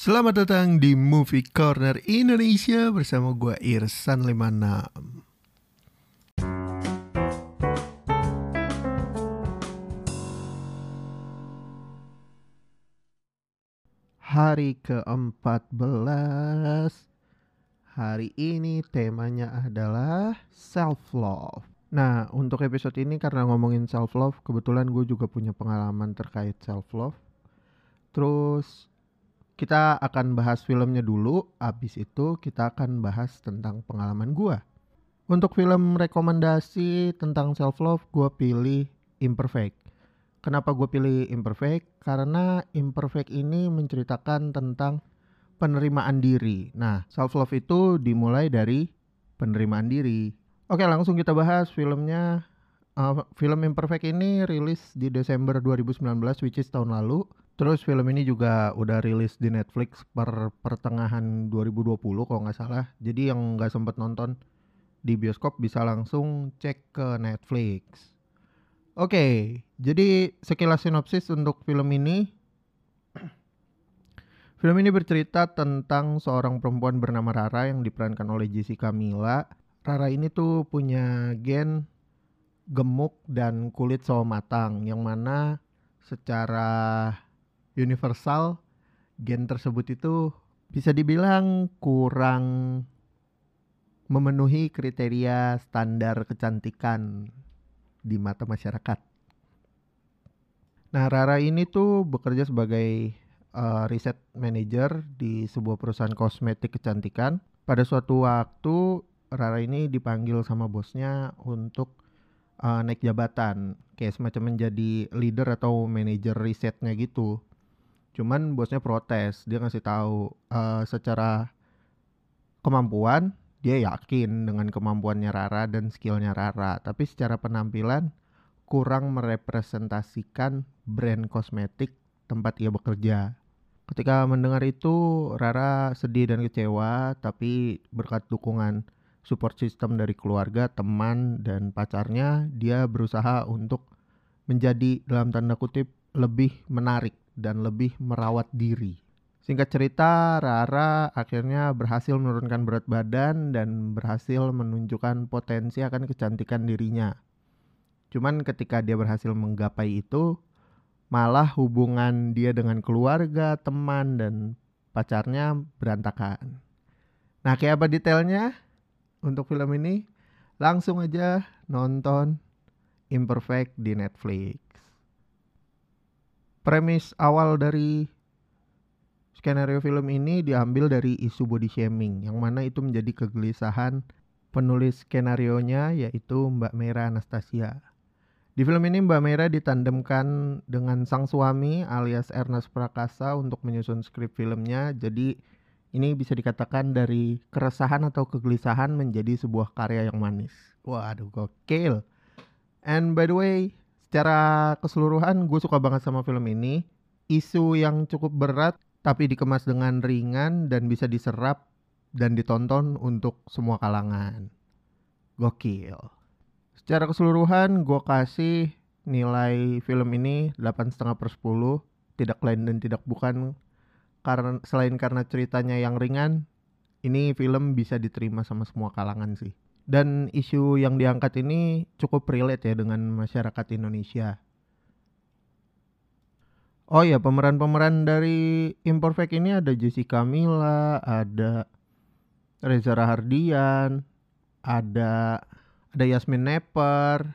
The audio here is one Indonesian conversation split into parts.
Selamat datang di Movie Corner Indonesia bersama gue Irsan 56 Hari ke-14 Hari ini temanya adalah self-love. Nah untuk episode ini karena ngomongin self-love Kebetulan gue juga punya pengalaman terkait self-love. Terus kita akan bahas filmnya dulu Abis itu kita akan bahas tentang pengalaman gue Untuk film rekomendasi tentang self-love gue pilih Imperfect Kenapa gue pilih Imperfect? Karena Imperfect ini menceritakan tentang penerimaan diri. Nah, self love itu dimulai dari penerimaan diri. Oke, langsung kita bahas filmnya. Uh, film Imperfect ini rilis di Desember 2019, which is tahun lalu. Terus film ini juga udah rilis di Netflix per pertengahan 2020 kalau nggak salah. Jadi yang nggak sempet nonton di bioskop bisa langsung cek ke Netflix. Oke, jadi sekilas sinopsis untuk film ini. Film ini bercerita tentang seorang perempuan bernama Rara yang diperankan oleh Jessica Mila. Rara ini tuh punya gen gemuk dan kulit sawo matang yang mana secara universal gen tersebut itu bisa dibilang kurang memenuhi kriteria standar kecantikan di mata masyarakat. Nah, Rara ini tuh bekerja sebagai uh, riset manager di sebuah perusahaan kosmetik kecantikan. Pada suatu waktu, Rara ini dipanggil sama bosnya untuk uh, naik jabatan, kayak semacam menjadi leader atau manajer risetnya gitu. Cuman bosnya protes, dia ngasih tahu uh, secara kemampuan dia yakin dengan kemampuannya Rara dan skillnya Rara, tapi secara penampilan kurang merepresentasikan brand kosmetik tempat ia bekerja. Ketika mendengar itu, Rara sedih dan kecewa, tapi berkat dukungan support system dari keluarga, teman, dan pacarnya, dia berusaha untuk menjadi dalam tanda kutip lebih menarik dan lebih merawat diri. Singkat cerita, Rara akhirnya berhasil menurunkan berat badan dan berhasil menunjukkan potensi akan kecantikan dirinya. Cuman ketika dia berhasil menggapai itu, malah hubungan dia dengan keluarga, teman, dan pacarnya berantakan. Nah, kayak apa detailnya untuk film ini? Langsung aja nonton Imperfect di Netflix. Premis awal dari Skenario film ini diambil dari isu body shaming, yang mana itu menjadi kegelisahan penulis skenario-nya yaitu Mbak Mera Anastasia. Di film ini Mbak Mera ditandemkan dengan sang suami alias Ernest Prakasa untuk menyusun skrip filmnya. Jadi ini bisa dikatakan dari keresahan atau kegelisahan menjadi sebuah karya yang manis. Waduh gokil. And by the way, secara keseluruhan gue suka banget sama film ini. Isu yang cukup berat tapi dikemas dengan ringan dan bisa diserap dan ditonton untuk semua kalangan. Gokil. Secara keseluruhan gue kasih nilai film ini 8,5 per 10. Tidak lain dan tidak bukan karena selain karena ceritanya yang ringan, ini film bisa diterima sama semua kalangan sih. Dan isu yang diangkat ini cukup relate ya dengan masyarakat Indonesia. Oh ya, pemeran-pemeran dari Imperfect ini ada Jessica Mila, ada Reza Rahardian, ada ada Yasmin Nepper,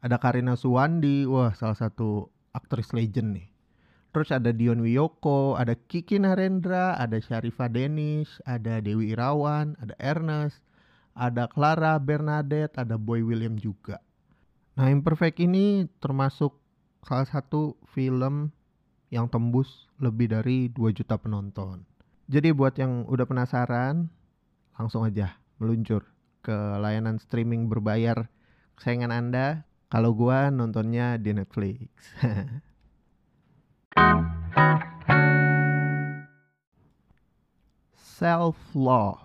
ada Karina Suwandi, wah salah satu aktris legend nih. Terus ada Dion Wiyoko, ada Kiki Narendra, ada Syarifah Denis, ada Dewi Irawan, ada Ernest, ada Clara Bernadette, ada Boy William juga. Nah, Imperfect ini termasuk salah satu film yang tembus lebih dari 2 juta penonton. Jadi buat yang udah penasaran, langsung aja meluncur ke layanan streaming berbayar kesayangan Anda. Kalau gua nontonnya di Netflix. Self love,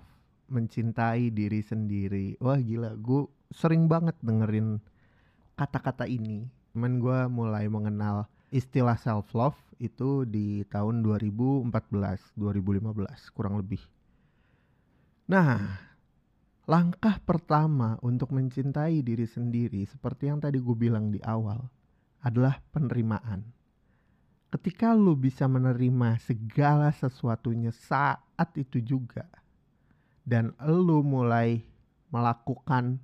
mencintai diri sendiri. Wah gila, gue sering banget dengerin kata-kata ini. Cuman gue mulai mengenal istilah self love itu di tahun 2014, 2015 kurang lebih. Nah, langkah pertama untuk mencintai diri sendiri seperti yang tadi gue bilang di awal adalah penerimaan. Ketika lu bisa menerima segala sesuatunya saat itu juga dan lu mulai melakukan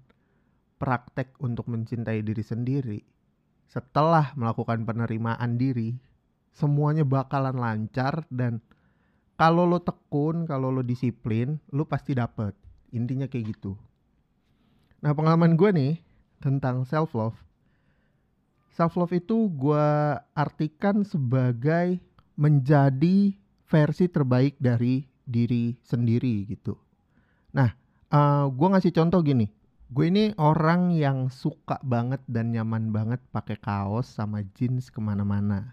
praktek untuk mencintai diri sendiri, setelah melakukan penerimaan diri, semuanya bakalan lancar dan kalau lo tekun, kalau lo disiplin, lo pasti dapet. Intinya kayak gitu. Nah pengalaman gue nih tentang self love. Self love itu gue artikan sebagai menjadi versi terbaik dari diri sendiri gitu. Nah, uh, gue ngasih contoh gini. Gue ini orang yang suka banget dan nyaman banget pakai kaos sama jeans ke mana-mana.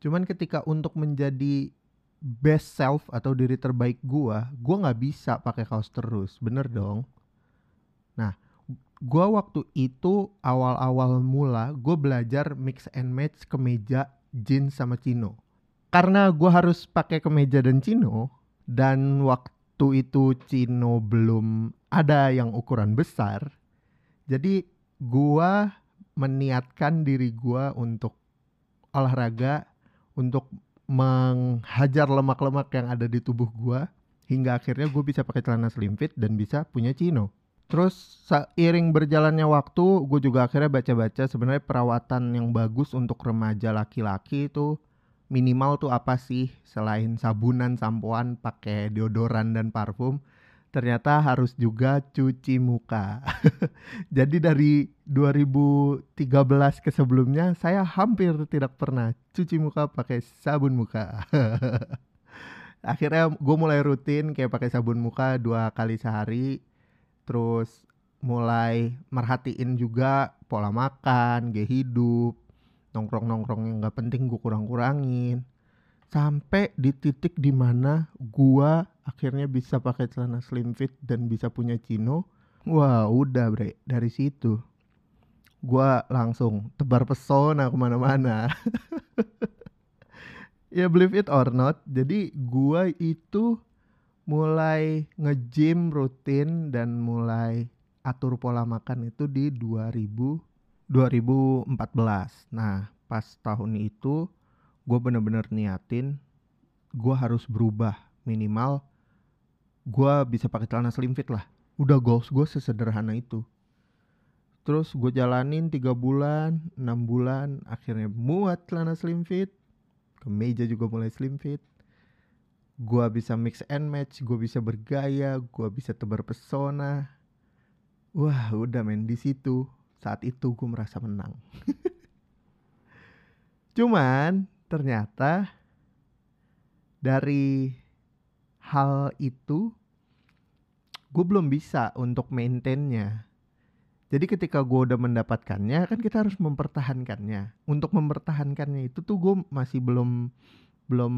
Cuman ketika untuk menjadi best self atau diri terbaik gue, gue nggak bisa pakai kaos terus, bener dong. Nah, gue waktu itu awal-awal mula gue belajar mix and match kemeja jeans sama chino. Karena gue harus pakai kemeja dan chino dan waktu itu chino belum ada yang ukuran besar. Jadi gua meniatkan diri gua untuk olahraga untuk menghajar lemak-lemak yang ada di tubuh gua hingga akhirnya gue bisa pakai celana slim fit dan bisa punya chino. Terus seiring berjalannya waktu, gue juga akhirnya baca-baca sebenarnya perawatan yang bagus untuk remaja laki-laki itu minimal tuh apa sih selain sabunan, sampoan, pakai deodoran dan parfum ternyata harus juga cuci muka. Jadi dari 2013 ke sebelumnya saya hampir tidak pernah cuci muka pakai sabun muka. Akhirnya gue mulai rutin kayak pakai sabun muka dua kali sehari. Terus mulai merhatiin juga pola makan, gaya hidup, nongkrong-nongkrong yang gak penting gue kurang-kurangin. Sampai di titik di mana gua akhirnya bisa pakai celana slim fit dan bisa punya chino wah udah bre. Dari situ gua langsung tebar pesona ke mana-mana. Ya believe it or not jadi gua itu mulai nge-gym rutin dan mulai atur pola makan itu di 2000 2014 nah pas tahun itu gue bener-bener niatin gue harus berubah minimal gue bisa pakai celana slim fit lah. Udah goals gue sesederhana itu. Terus gue jalanin tiga bulan enam bulan akhirnya muat celana slim fit kemeja juga mulai slim fit. Gue bisa mix and match gue bisa bergaya gue bisa tebar pesona. Wah udah main di situ saat itu gue merasa menang cuman ternyata dari hal itu gue belum bisa untuk maintainnya. Jadi ketika gue udah mendapatkannya kan kita harus mempertahankannya. Untuk mempertahankannya itu tuh gue masih belum belum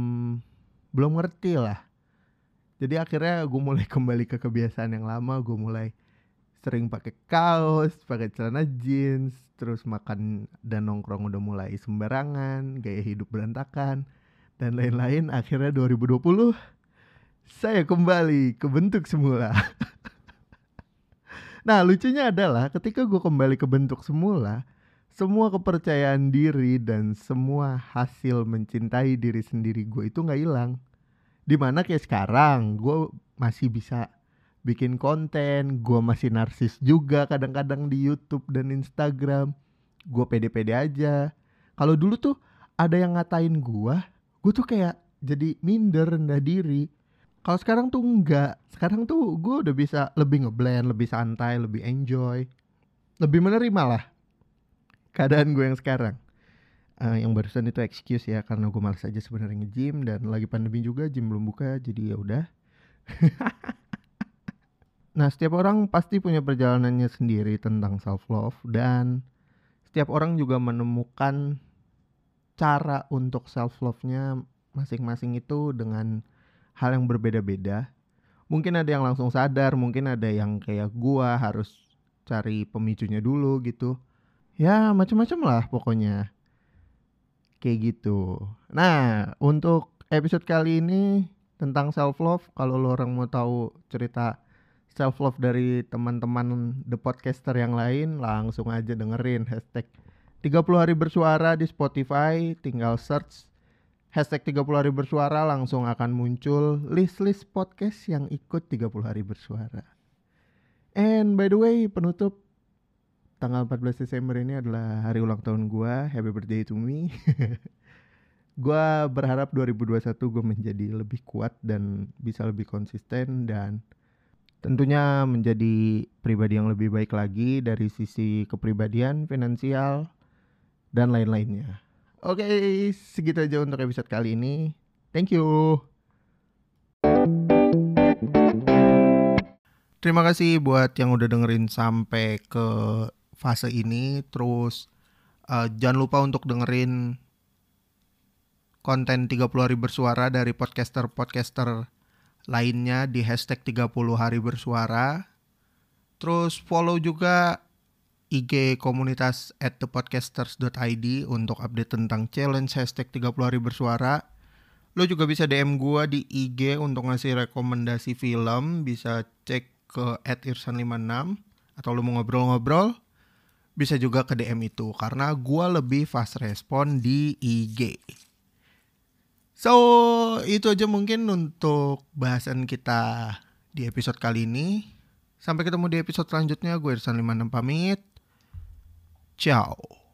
belum ngerti lah. Jadi akhirnya gue mulai kembali ke kebiasaan yang lama. Gue mulai sering pakai kaos, pakai celana jeans, terus makan dan nongkrong udah mulai sembarangan, gaya hidup berantakan dan lain-lain. Akhirnya 2020 saya kembali ke bentuk semula. nah, lucunya adalah ketika gue kembali ke bentuk semula, semua kepercayaan diri dan semua hasil mencintai diri sendiri gue itu nggak hilang. Di mana kayak sekarang gue masih bisa bikin konten, gue masih narsis juga kadang-kadang di YouTube dan Instagram. Gue pede-pede aja. Kalau dulu tuh ada yang ngatain gue, gue tuh kayak jadi minder rendah diri. Kalau sekarang tuh enggak. Sekarang tuh gue udah bisa lebih ngeblend, lebih santai, lebih enjoy, lebih menerima lah keadaan gue yang sekarang. Uh, yang barusan itu excuse ya karena gue malas aja sebenarnya nge-gym dan lagi pandemi juga gym belum buka jadi ya udah. Nah, setiap orang pasti punya perjalanannya sendiri tentang self love dan setiap orang juga menemukan cara untuk self love-nya masing-masing itu dengan hal yang berbeda-beda. Mungkin ada yang langsung sadar, mungkin ada yang kayak gua harus cari pemicunya dulu gitu. Ya, macam-macam lah pokoknya. Kayak gitu. Nah, untuk episode kali ini tentang self love, kalau lo orang mau tahu cerita self love dari teman-teman the podcaster yang lain, langsung aja dengerin hashtag 30 hari bersuara di Spotify, tinggal search hashtag 30 hari bersuara langsung akan muncul list-list podcast yang ikut 30 hari bersuara. And by the way, penutup tanggal 14 Desember ini adalah hari ulang tahun gua. Happy birthday to me. gua berharap 2021 gue menjadi lebih kuat dan bisa lebih konsisten dan tentunya menjadi pribadi yang lebih baik lagi dari sisi kepribadian, finansial, dan lain-lainnya. Oke, segitu aja untuk episode kali ini. Thank you. Terima kasih buat yang udah dengerin sampai ke fase ini. Terus uh, jangan lupa untuk dengerin konten 30 hari bersuara dari podcaster-podcaster lainnya di hashtag 30 hari bersuara. Terus follow juga IG komunitas at thepodcasters.id untuk update tentang challenge hashtag 30 hari bersuara. Lo juga bisa DM gua di IG untuk ngasih rekomendasi film. Bisa cek ke at irsan56 atau lo mau ngobrol-ngobrol bisa juga ke DM itu karena gua lebih fast respon di IG. So, itu aja mungkin untuk bahasan kita di episode kali ini. Sampai ketemu di episode selanjutnya. Gue Irsan 56 pamit. Ciao.